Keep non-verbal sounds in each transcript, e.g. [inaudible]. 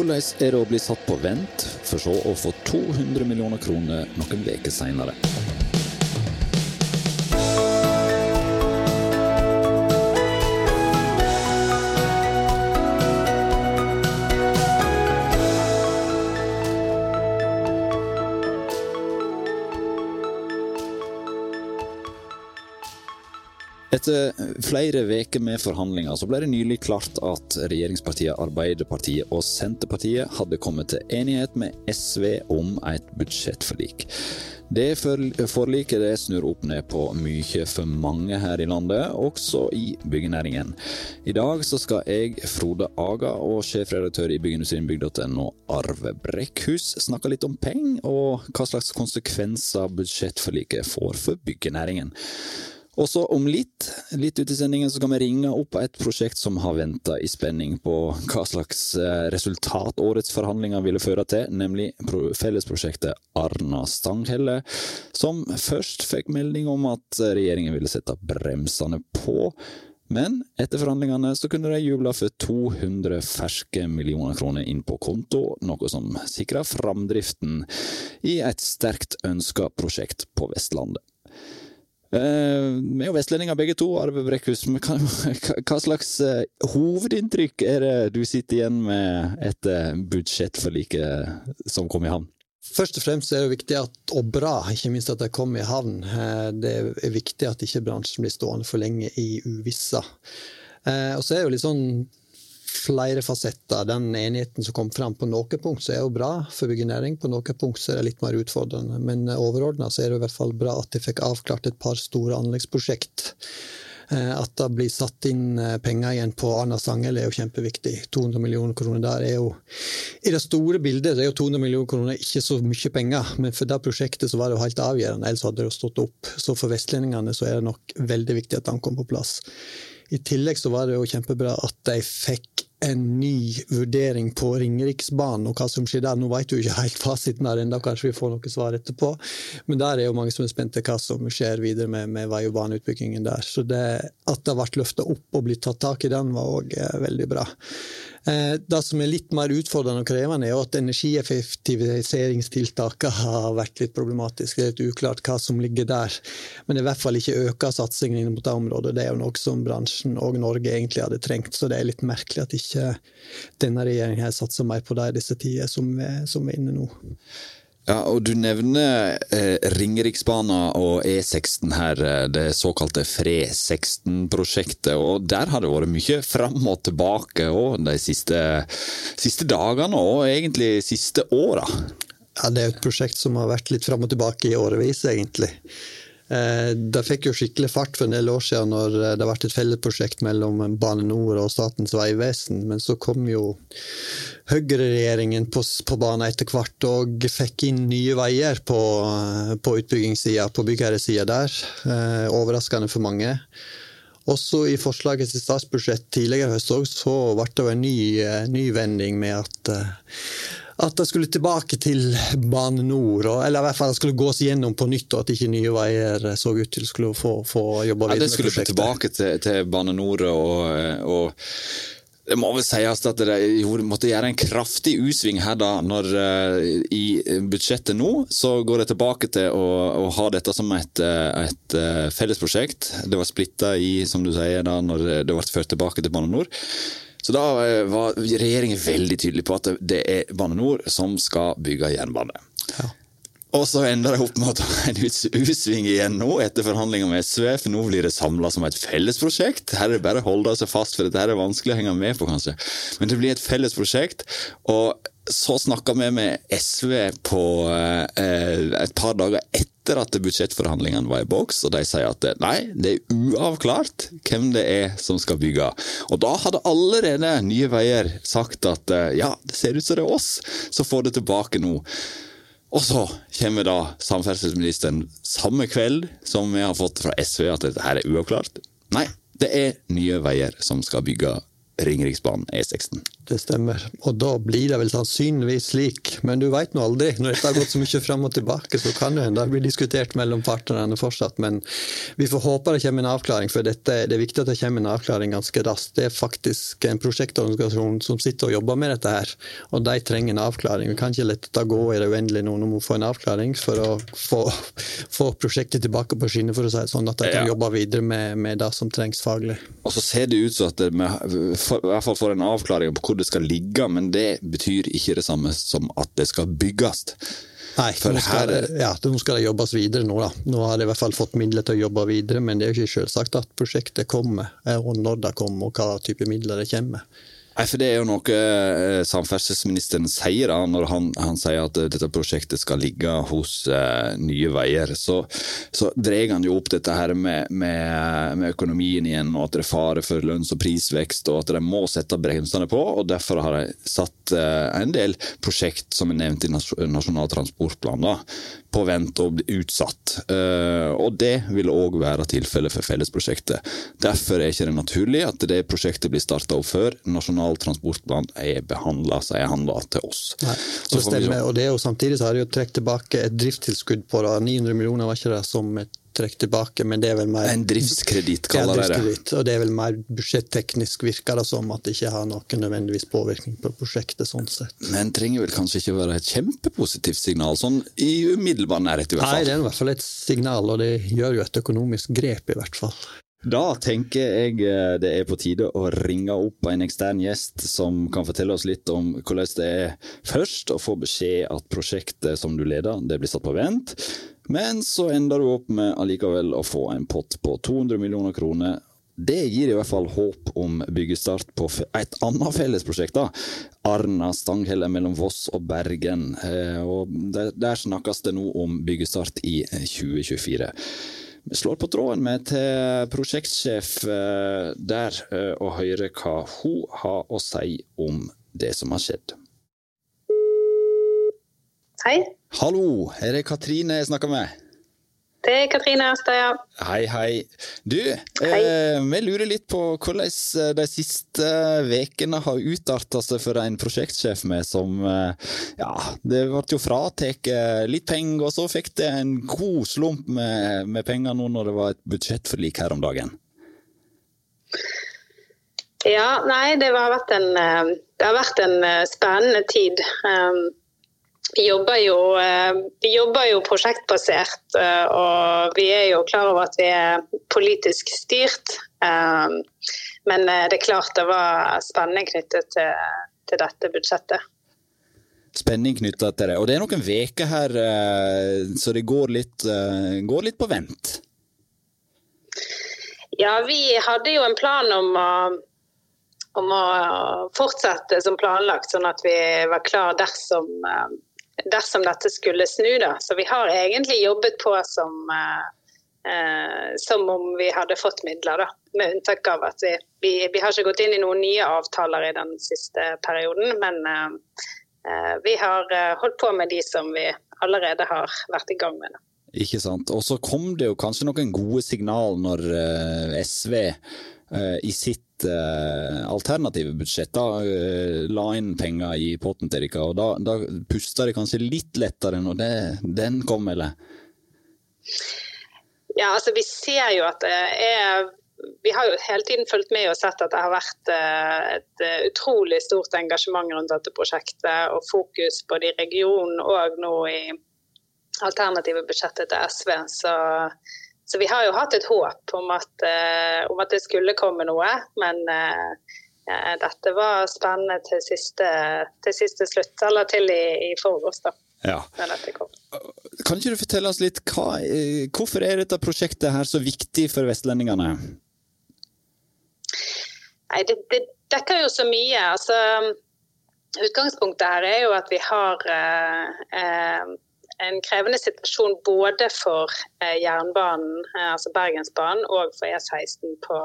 Hvordan er det å bli satt på vent, for så å få 200 millioner kroner noen uker seinere? Flere uker med forhandlinger så ble det nylig klart at regjeringspartiene Arbeiderpartiet og Senterpartiet hadde kommet til enighet med SV om et budsjettforlik. Det forliket det snur opp ned på mye for mange her i landet, også i byggenæringen. I dag så skal jeg, Frode Aga og sjefredaktør i byggindustrienbygg.no, Arve Brekkhus, snakke litt om penger og hva slags konsekvenser budsjettforliket får for byggenæringen. Og så om litt, litt ut i sendingen, så skal vi ringe opp et prosjekt som har venta i spenning på hva slags eh, resultat årets forhandlinger ville føre til, nemlig fellesprosjektet Arna-Stanghelle, som først fikk melding om at regjeringen ville sette bremsene på. Men etter forhandlingene så kunne de juble for 200 ferske millioner kroner inn på konto, noe som sikra framdriften i et sterkt ønska prosjekt på Vestlandet. Uh, vi er jo vestlendinger begge to, Arve Brekkhus. [laughs] Hva, slags uh, hovedinntrykk er det du sitter igjen med etter budsjettforliket som kom i havn? Først og fremst er det viktig at, og bra, ikke minst at det kom i havn. Uh, det er viktig at ikke bransjen blir stående for lenge i uvissa. Og så er det jo litt sånn flere fasetter. Den enigheten som kom fram på noen punkt, så er jo bra for byggenæring. På noen punkt så er det litt mer utfordrende. Men overordna så er det i hvert fall bra at de fikk avklart et par store anleggsprosjekt. Eh, at det blir satt inn eh, penger igjen på Arna-Sangel er jo kjempeviktig. 200 millioner kroner der er jo I det store bildet er jo 200 millioner kroner ikke så mye penger, men for det prosjektet så var det jo helt avgjørende, ellers hadde det jo stått opp. Så for vestlendingene så er det nok veldig viktig at den kom på plass. I tillegg så var det jo kjempebra at de fikk en ny vurdering på Ringeriksbanen og hva som skjer der. Nå vet du ikke helt fasiten her ennå, kanskje vi får noe svar etterpå. Men der er jo mange som er spente hva som skjer videre med, med vei- og baneutbyggingen der. Så det, at det ble løfta opp og blitt tatt tak i den, var òg eh, veldig bra. Eh, det som er litt mer utfordrende og krevende, er at energieffektiviseringstiltakene har vært litt problematisk. Det er litt uklart hva som ligger der. Men i hvert fall ikke øker satsingen inn mot det området. Det er jo noe som bransjen og Norge egentlig hadde trengt. Så det er litt merkelig at ikke denne regjeringen satsa mer på det i disse tider som vi er inne nå. Ja, og Du nevner eh, Ringeriksbanen og E16 her, eh, det såkalte FRE16-prosjektet. og Der har det vært mye fram og tilbake og de siste, siste dagene og egentlig siste åra. Ja, det er et prosjekt som har vært litt fram og tilbake i årevis, egentlig. Eh, det fikk jo skikkelig fart for en del år siden når eh, det ble et fellesprosjekt mellom Bane Nor og Statens vegvesen, men så kom jo høyreregjeringen på, på banen etter hvert og fikk inn nye veier på, eh, på utbyggingssida, på byggherresida der. Overraskende for mange. Også i forslaget til statsbudsjett tidligere høst så ble det en ny, ny vending med at at det skulle tilbake til Bane Nor, eller i hvert fall det skulle gås gjennom på nytt, og at ikke Nye Veier så ut til skulle få, få jobbe videre. Ja, det skulle tilbake til, til Bane Nor og, og det må vel sies at de måtte gjøre en kraftig U-sving her da, når uh, i budsjettet nå så går det tilbake til å, å ha dette som et, et fellesprosjekt. Det var splitta i, som du sier, da når det ble ført tilbake til Bane Nor. Så da eh, var regjeringen veldig tydelig på at det er Bane Nor som skal bygge jernbane. Ja. Og så ender det opp med å ta en U-sving igjen nå, etter forhandlinger med SV, for nå blir det samla som et fellesprosjekt. Her er det bare å holde seg fast, for dette er vanskelig å henge med på, kanskje. Men det blir et fellesprosjekt. og så snakka vi med SV på eh, et par dager etter at budsjettforhandlingene var i boks, og de sier at nei, det er uavklart hvem det er som skal bygge. Og da hadde allerede Nye Veier sagt at eh, ja, det ser ut som det er oss som får det tilbake nå. Og så kommer da samferdselsministeren samme kveld som vi har fått fra SV at dette her er uavklart. Nei, det er Nye Veier som skal bygge Ringeriksbanen E16. Det stemmer. Og da blir det vel sannsynligvis slik, men du veit nå aldri. Når dette har gått så mye fram og tilbake, så kan det hende det blir diskutert mellom partnerne fortsatt. Men vi får håpe det kommer en avklaring, for dette, det er viktig at det kommer en avklaring ganske raskt. Det er faktisk en prosjektorganisasjon som sitter og jobber med dette her, og de trenger en avklaring. Vi kan ikke la dette gå i det uendelige nå. Nå må vi få en avklaring for å få, få prosjektet tilbake på skinner, for å si det sånn, at de kan ja. jobbe videre med, med, det som trengs faglig. Og så ser det ut som at vi i hvert fall får en avklaring på hvor det skal ligge, men det betyr ikke det samme som at det skal bygges. Nei, For nå skal, her... ja, nå skal det jobbes videre nå. da. Nå har de i hvert fall fått midler til å jobbe videre, men det er jo ikke selvsagt at prosjektet kommer, og når det kommer, og hva type midler det kommer. Nei, for Det er jo noe eh, samferdselsministeren sier da, når han, han, sier at dette prosjektet skal ligge hos eh, Nye Veier. Så, så dreier han jo opp dette her med, med, med, økonomien igjen, og at det er fare for lønns- og prisvekst, og at de må sette bremsene på. og Derfor har de satt eh, en del prosjekt som er nevnt i Nasjonal transportplan da, på vent og bli utsatt. Uh, og Det vil òg være tilfellet for fellesprosjektet. Derfor er det ikke naturlig at det prosjektet blir starta opp før. Nasjonal transportplan er behandla, sier han da til oss. Nei, det stemmer, og det er jo Samtidig så har de jo trukket tilbake et driftstilskudd på 900 millioner, var ikke det, som et trekk tilbake, men det er vel mer En driftskreditt, kaller de det. Og det er vel mer budsjetteknisk, virker det som, at det ikke har noen nødvendigvis påvirkning på prosjektet. sånn sett. Men trenger vel kanskje ikke være et kjempepositivt signal, sånn i umiddelbar nærhet i hvert fall? Nei, det er i hvert fall et signal, og det gjør jo et økonomisk grep, i hvert fall. Da tenker jeg eh, det er på tide å ringe opp en ekstern gjest som kan fortelle oss litt om hvordan det er først å få beskjed at prosjektet som du leder, det blir satt på vent. Men så ender du opp med allikevel å få en pott på 200 millioner kroner. Det gir i hvert fall håp om byggestart på et annet fellesprosjekt. da. Arna-Stanghelle mellom Voss og Bergen. Eh, og Der snakkes det nå om byggestart i 2024. Vi slår på tråden med til prosjektsjef eh, der, eh, og hører hva hun har å si om det som har skjedd. Hei. Hallo, er det Katrine jeg snakker med? Det er Katrine ja. Hei, hei. Du, hei. Eh, vi lurer litt på hvordan eh, de siste ukene har utarta seg for en prosjektsjef med som eh, Ja, det ble jo fratatt litt penger, og så fikk det en god slump med, med penger nå når det var et budsjettforlik her om dagen. Ja, nei, det har vært en, eh, det har vært en spennende tid. Um, vi jobber, jo, eh, vi jobber jo prosjektbasert, eh, og vi er jo klar over at vi er politisk styrt. Eh, men det er klart det var spenning knyttet til, til dette budsjettet. Spenning knytta til det. Og det er noen uker her så det går litt, går litt på vent? Ja, vi hadde jo en plan om å om å fortsette som planlagt, sånn at vi var klar dersom dersom dette skulle snu. Da. Så vi har egentlig jobbet på som, eh, eh, som om vi hadde fått midler, da. Med unntak av at vi, vi, vi, har ikke gått inn i noen nye avtaler i den siste perioden. Men eh, eh vi har eh, holdt på med de som vi allerede har vært i gang med. Ikke sant. Og så kom det jo kanskje noen gode signal når eh, SV i sitt uh, alternative budsjett da, uh, la inn penger i potten til dere, og da, da puster de kanskje litt lettere når det, den kom, eller? Ja, altså vi ser jo at det er vi har jo hele tiden fulgt med og sett at det har vært uh, et utrolig stort engasjement rundt dette prosjektet, og fokus både i regionen og nå i alternative budsjettet til SV. Så så vi har jo hatt et håp om at, uh, om at det skulle komme noe, men uh, dette var spennende til siste, til siste, slutt, eller til i, i forgårs, da. Ja. Kan ikke du fortelle oss litt, hva, hvorfor er dette prosjektet her så viktig for vestlendingene? Nei, det, det dekker jo så mye. Altså, utgangspunktet her er jo at vi har eh, eh, en krevende situasjon både for eh, jernbanen, eh, altså Bergensbanen, og for E16 på,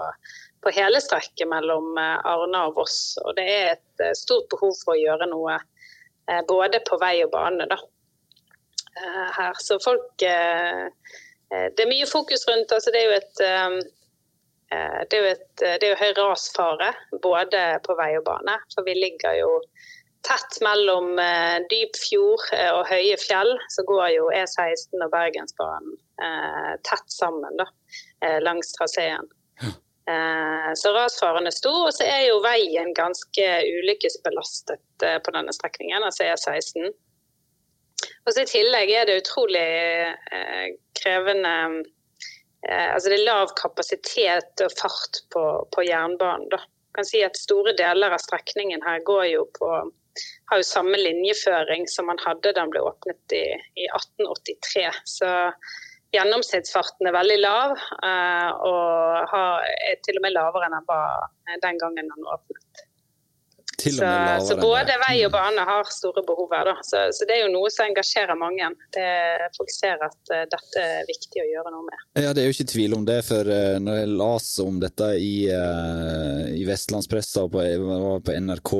på hele strekket mellom eh, Arna og Voss. Og det er et stort behov for å gjøre noe både på vei og bane da. her. Så folk Det er mye fokus rundt altså Det er jo et det, er jo et, det er jo høy rasfare både på vei og bane. For vi ligger jo tett mellom dyp fjord og høye fjell. Så går jo E16 og Bergensbanen tett sammen da, langs traseen. Så rasfaren er stor, og så er jo veien ganske ulykkesbelastet på denne strekningen, altså E16. Og så I tillegg er det utrolig eh, krevende eh, Altså det er lav kapasitet og fart på, på jernbanen. da. Kan si at Store deler av strekningen her går jo på har jo samme linjeføring som man hadde da den ble åpnet i, i 1883. Så gjennomsnittsfarten er veldig lav, eh, og har, er til og med lavere enn den var den gangen den åpnet til og med lavere. Så, så både vei og bane har store behov her. Så, så, det er jo noe som engasjerer mange. Det, folk ser at uh, dette er viktig å gjøre noe med. Ja, Det er jo ikke tvil om det. for uh, når jeg las om dette i, uh, i vestlandspressa på, på NRK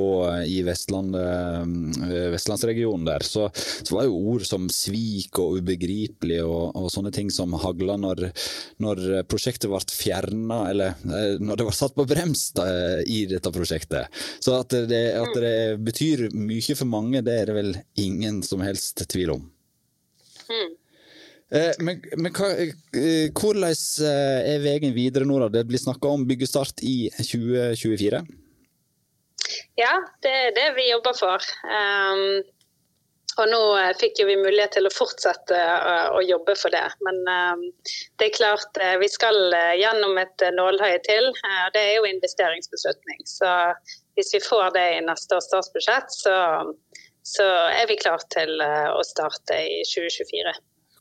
i Vestland, vestlandsregionen der, så, så, var jo ord som svik og ubegripelig og, og sånne ting som hagla når, når prosjektet ble fjerna, eller når det var satt på brems da, i dette prosjektet. Så at det at det betyr mye for mange, det er det vel ingen som helst tvil om. Mm. Men, men hva, eh, hvordan eh, er veien videre nå? da? Det blir snakka om byggestart i 2024? Ja, det er det vi jobber for. Um, og nå fikk vi mulighet til å fortsette å jobbe for det. Men um, det er klart, vi skal gjennom et nålhøye til. Det er jo investeringsbeslutning. Så hvis vi får det i neste års statsbudsjett, så, så er vi klare til eh, å starte i 2024.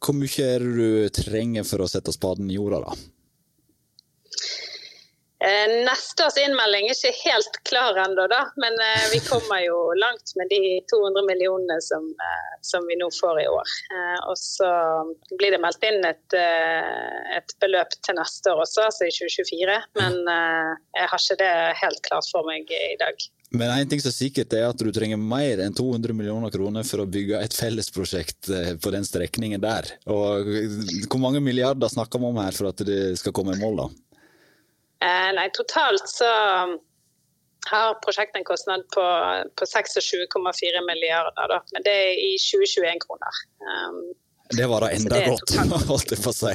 Hvor mye er det du trenger for å sette spaden i jorda, da? Eh, neste års innmelding er ikke helt klar ennå, men eh, vi kommer jo langt med de 200 millionene som, som vi nå får i år. Og så blir det meldt inn et, et, beløp til neste år også, altså i 2024. Men jeg har ikke det helt klart for meg i dag. Men en ting som er sikkert er at du trenger mer enn 200 millioner kroner for å bygge et fellesprosjekt på den strekningen der. Og hvor mange milliarder snakker vi om her for at det skal komme i mål, da? Eh, nei, totalt så har prosjektet en kostnad på, på 26,4 milliarder, da. men det er i 2021-kroner. Um, det var da enda godt, [laughs] holdt jeg på å si.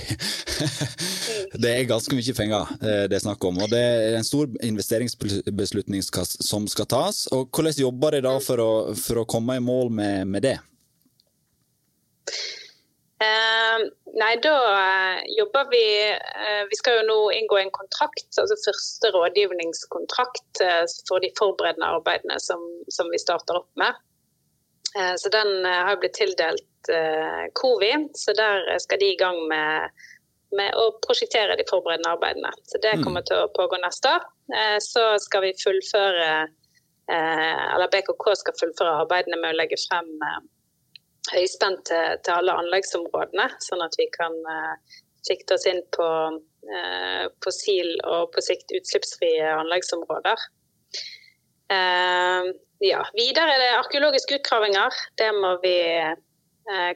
Det er ganske mye penger eh, det er snakk om. og Det er en stor investeringsbeslutning som skal tas. og Hvordan jobber dere da for å, for å komme i mål med, med det? Uh, nei, da uh, jobber vi uh, Vi skal jo nå inngå en kontrakt, altså første rådgivningskontrakt for de forberedende arbeidene som, som vi starter opp med. så den har blitt tildelt COVI, så der skal de i gang med, med å prosjektere de forberedende arbeidene. Så det mm. kommer til å pågå neste år. så skal vi fullføre Eller BKK skal fullføre arbeidene med å legge frem høyspent til, til, alle anleggsområdene, sånn at vi kan uh, sikte oss inn på uh, fossil- og på sikt utslippsfrie anleggsområder. Uh, ja. Videre er det arkeologiske utgravinger. Det må vi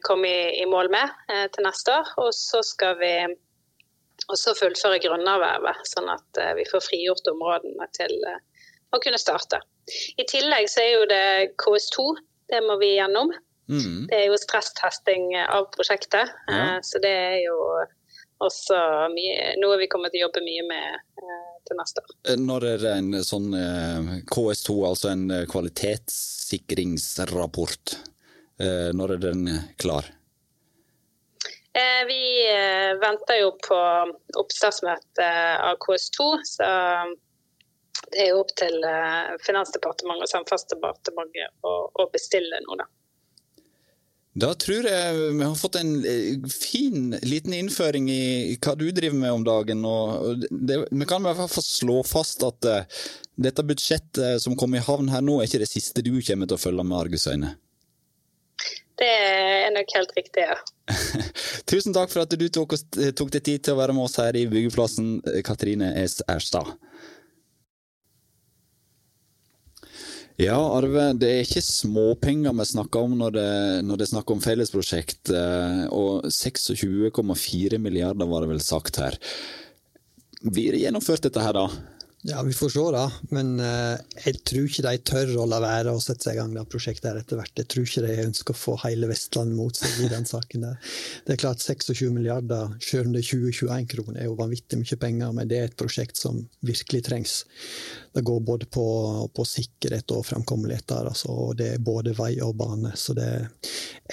komme i, i, mål med til neste år. Og så skal vi også fullføre grunnervervet, sånn at vi får frigjort områdene til å kunne starte. I tillegg så er jo det KS2. Det må vi gjennom. Mm. Det er jo stresstesting av prosjektet, ja. Eh, så det er jo også mye, noe vi kommer til å jobbe mye med eh, til neste år. Eh, når er det en sånn KS2, altså en kvalitetssikringsrapport, når er den klar? Vi venter jo på oppstartsmøte av KS2, så det er jo opp til Finansdepartementet og Samferdselsdepartementet å bestille noe, da. Da tror jeg vi har fått en eh, fin liten innføring i hva du driver med om dagen. og det, Vi kan i hvert fall slå fast at uh, dette budsjettet som kom i havn her nå, er ikke det siste du kommer til å følge med argusøyne? Det er nok helt riktig, ja. [laughs] Tusen takk for at du tok, tok deg tid til å være med oss her i Byggeplassen, Katrine S. Erstad. Ja, Arve, det er ikke småpenger vi snakker om når det, når det er om fellesprosjekt. Eh, og 26,4 milliarder var det vel sagt her. Blir det gjennomført dette her, da? Ja, vi får se, da. Men uh, jeg tror ikke de tør å la være å sette seg i gang det prosjektet her etter hvert. Jeg tror ikke de ønsker å få hele Vestlandet mot seg i den saken der. Det er klart 26 milliarder, selv om det er 2021 kroner, er jo vanvittig mye penger, men det er et prosjekt som virkelig trengs. Det går både på, på sikkerhet og framkommelighet der, altså, og det er både vei og bane. Så det,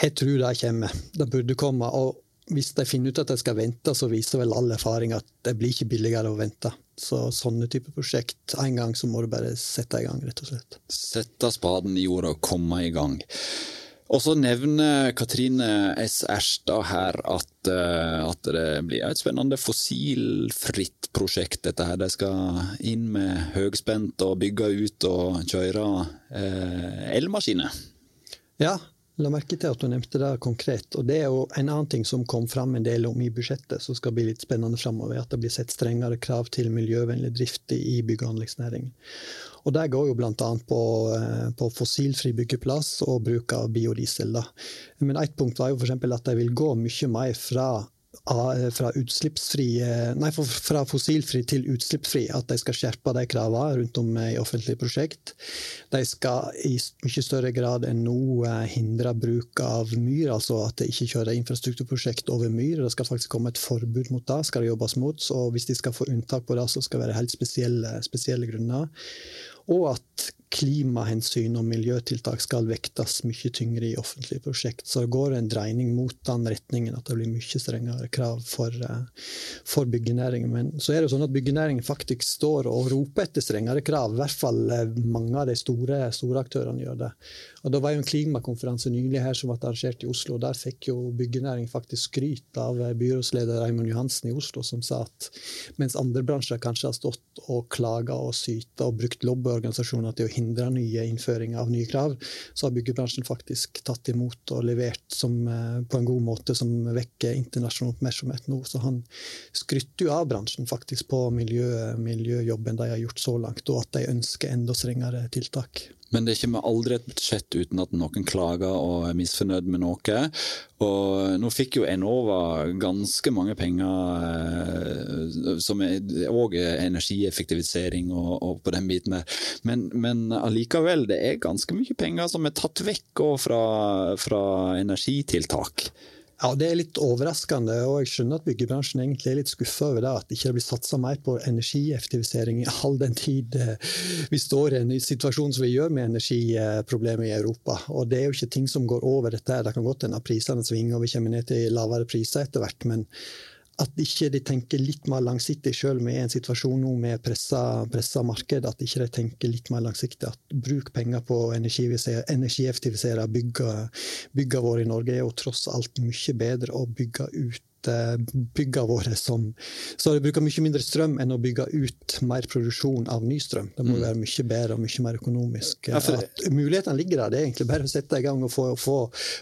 jeg tror det kommer. Det burde komme. og hvis de finner ut at de skal vente, så viser vel all erfaring at det blir ikke billigere å vente. Så sånne type prosjekt, en gang så må du bare sette i gang, rett og slett. Sette spaden i jorda og komme i gang. Og så nevner Katrine S. Erstad her at, uh, at, det blir et spennende fossilfritt prosjekt, dette her. De skal inn med høgspent og bygge ut og kjøre eh, elmaskiner. Ja, la merke til at du nevnte det konkret. og Det er jo en annen ting som kom fram en del om i budsjettet, som skal bli litt spennende framover. At det blir sett strengere krav til miljøvennlig drift i bygg- og anleggsnæringen. Og Det går jo bl.a. På, eh, på fossilfri byggeplass og bruk av biodiesel. Da. Men ett punkt var jo f.eks. at de vil gå mye mer fra fra, nei, fra fossilfri til utslippsfri, at de skal skjerpe de kravene rundt om i offentlige prosjekt. De skal i mye større grad enn nå eh, hindre bruk av myr, altså at de ikke kjører infrastrukturprosjekt over myr. Det skal faktisk komme et forbud mot det, skal det jobbes mot. Og hvis de skal få unntak på det, så skal det være helt spesielle, spesielle grunner. Og at klimahensyn og miljøtiltak skal vektes mye tyngre i offentlige prosjekt. Så det går en dreining mot den retningen at det blir mye strengere krav for, eh, for byggenæringen. Men så er det sånn at byggenæringen faktisk står og roper etter strengere krav. I hvert fall eh, mange av de store, store aktørene gjør det. Og Det var jo en klimakonferanse nylig her som ble arrangert i Oslo. Der fikk jo byggenæringen faktisk skryt av eh, byrådsleder Raymond Johansen i Oslo, som sa at mens andre bransjer kanskje har stått og klaga og syta og brukt lobbyorganisasjoner til å hindre nye innføringer av nye krav, så har byggebransjen faktisk tatt imot og levert som, eh, på en god måte som vekker internasjonal oppmerksomhet nå. Så han skrytter jo av bransjen faktisk på miljø, miljøjobben de har gjort så langt, og at de ønsker enda strengere tiltak. Men det kommer aldri et budsjett uten at noen klager og er misfornøyd med noe. Og nå fikk jo Enova ganske mange penger eh, som er òg energieffektivisering og, og, på den biten der. Men, men allikevel, det er ganske mye penger som er tatt vekk fra, fra energitiltak. Ja, Det er litt overraskende, og jeg skjønner at byggebransjen egentlig er litt skuffa over det, at det ikke blir satsa mer på energieffektivisering i all den tid eh, vi står i en situasjon som vi gjør med energiproblemer i Europa. Og Det er jo ikke ting som går over dette. Det kan godt hende prisene svinger og vi kommer ned til lavere priser etter hvert, men at ikke de tenker litt mer langsiktig, selv med en situasjon nå med pressa, pressa marked. At ikke de tenker litt mer langsiktig. At bruk penger på å energieffektivisere bygga våre i Norge er jo tross alt mye bedre å bygge ut byggene våre som Så det bruker mye mindre strøm enn å bygge ut mer produksjon av ny strøm. Det må mm. være mye bedre og mye mer økonomisk. Ja, for... Mulighetene ligger der. Det er egentlig bare å sette i gang og få, få,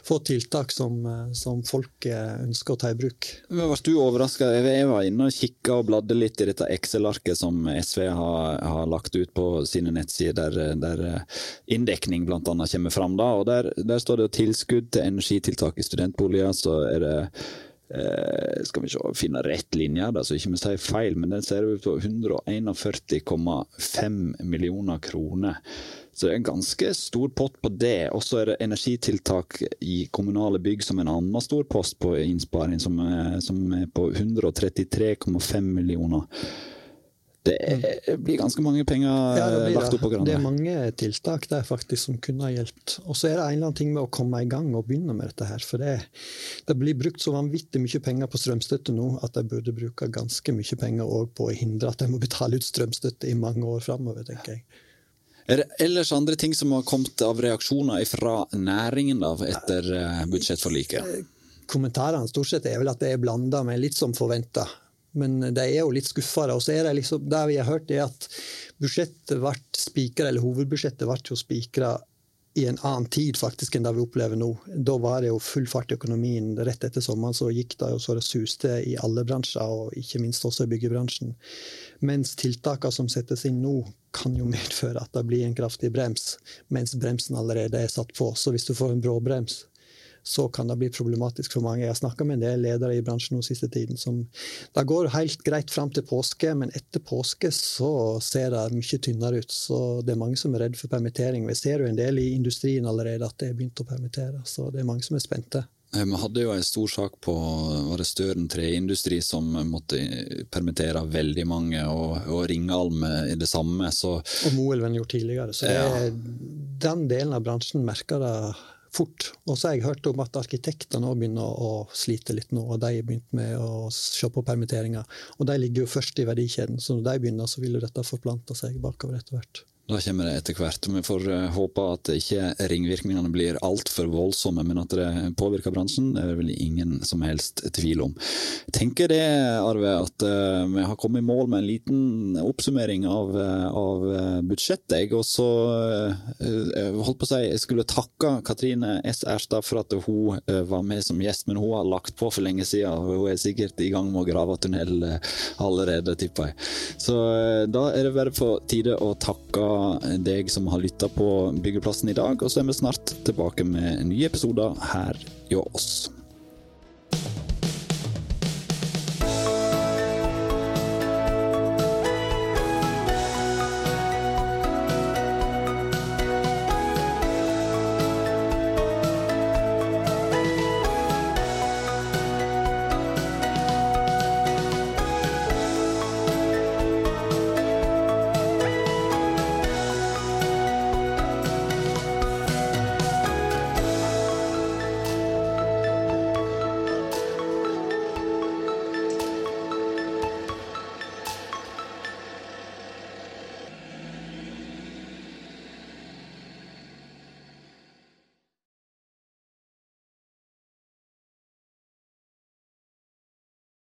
få tiltak som, eh, som, folk eh, ønsker å ta i bruk. Men Ble du overraska? Jeg var inne og kikka og bladde litt i dette Excel-arket som SV har, har, lagt ut på sine nettsider, der, der inndekning bl.a. kommer fram. Da, og der, der står det tilskudd til energitiltak i studentboliger. så er det Eh, skal vi se, finne rett linje, da, så ikke vi sier feil, men den ser ut på 141,5 millioner kroner. Så det er en ganske stor pott på det. Og så er det energitiltak i kommunale bygg som en annen stor post på innsparing, som er, som er på 133,5 millioner. Det blir ganske mange penger ja, lagt opp på hverandre. Det er mange tiltak der faktisk som kunne ha hjulpet. Og så er det en eller annen ting med å komme i gang og begynne med dette her. For det, det blir brukt så vanvittig mye penger på strømstøtte nå at de burde bruke ganske mye penger på å hindre at de må betale ut strømstøtte i mange år framover, tenker jeg. Er det ellers andre ting som har kommet av reaksjoner fra næringen da, etter eh, budsjettforliket? Eh, kommentarene stort sett er vel at det er blanda med litt som forventa. Men de er jo litt skuffa. Og det liksom, det vi har hørt, er at budsjettet ble spikra, eller hovedbudsjettet ble jo spikra i en annen tid faktisk enn det vi opplever nå. Da var det jo full fart i økonomien. Rett etter sommeren så gikk det jo så det suste i alle bransjer, og ikke minst også i byggebransjen. Mens tiltakene som settes inn nå, kan jo [laughs] medføre at det blir en kraftig brems, mens bremsen allerede er satt på. Så hvis du får en bråbrems, så kan det bli problematisk for mange. Jeg har snakka med en del ledere i bransjen nå siste tiden som Det går helt greit fram til påske, men etter påske så ser det mye tynnere ut. Så det er mange som er redd for permittering. Vi ser jo en del i industrien allerede at det er begynt å permittere, så det er mange som er spente. Vi hadde jo en stor sak på var det Støren treindustri som måtte permittere veldig mange, og, og Ringalm i det samme. Så, og Moelven gjort tidligere. Så det, ja. den delen av bransjen merker det fort. Og så har jeg hørt om at arkitektene òg begynner å slite litt nå, og de har begynt med å se på permitteringer. Og de ligger jo først i verdikjeden, så når de begynner, så vil jo dette forplante seg bakover etter hvert. Da kommer det etter hvert. Vi får eh, håpe at ikke ringvirkningene blir altfor voldsomme, men at det påvirker bransjen, det er vel ingen som helst tvil om. Tenker det, Arve, at uh, vi har kommet i mål med en liten oppsummering av, uh, av budsjettet. Jeg også holdt på å si, jeg skulle takke Katrine S. Erstad for at hun var med som gjest, men hun har lagt på for lenge siden. Hun er sikkert i gang med å grave tunnel allerede, tipper jeg. Så da er det bare på tide å takke deg som har lytta på Byggeplassen i dag, og så er vi snart tilbake med nye episoder her hjå oss.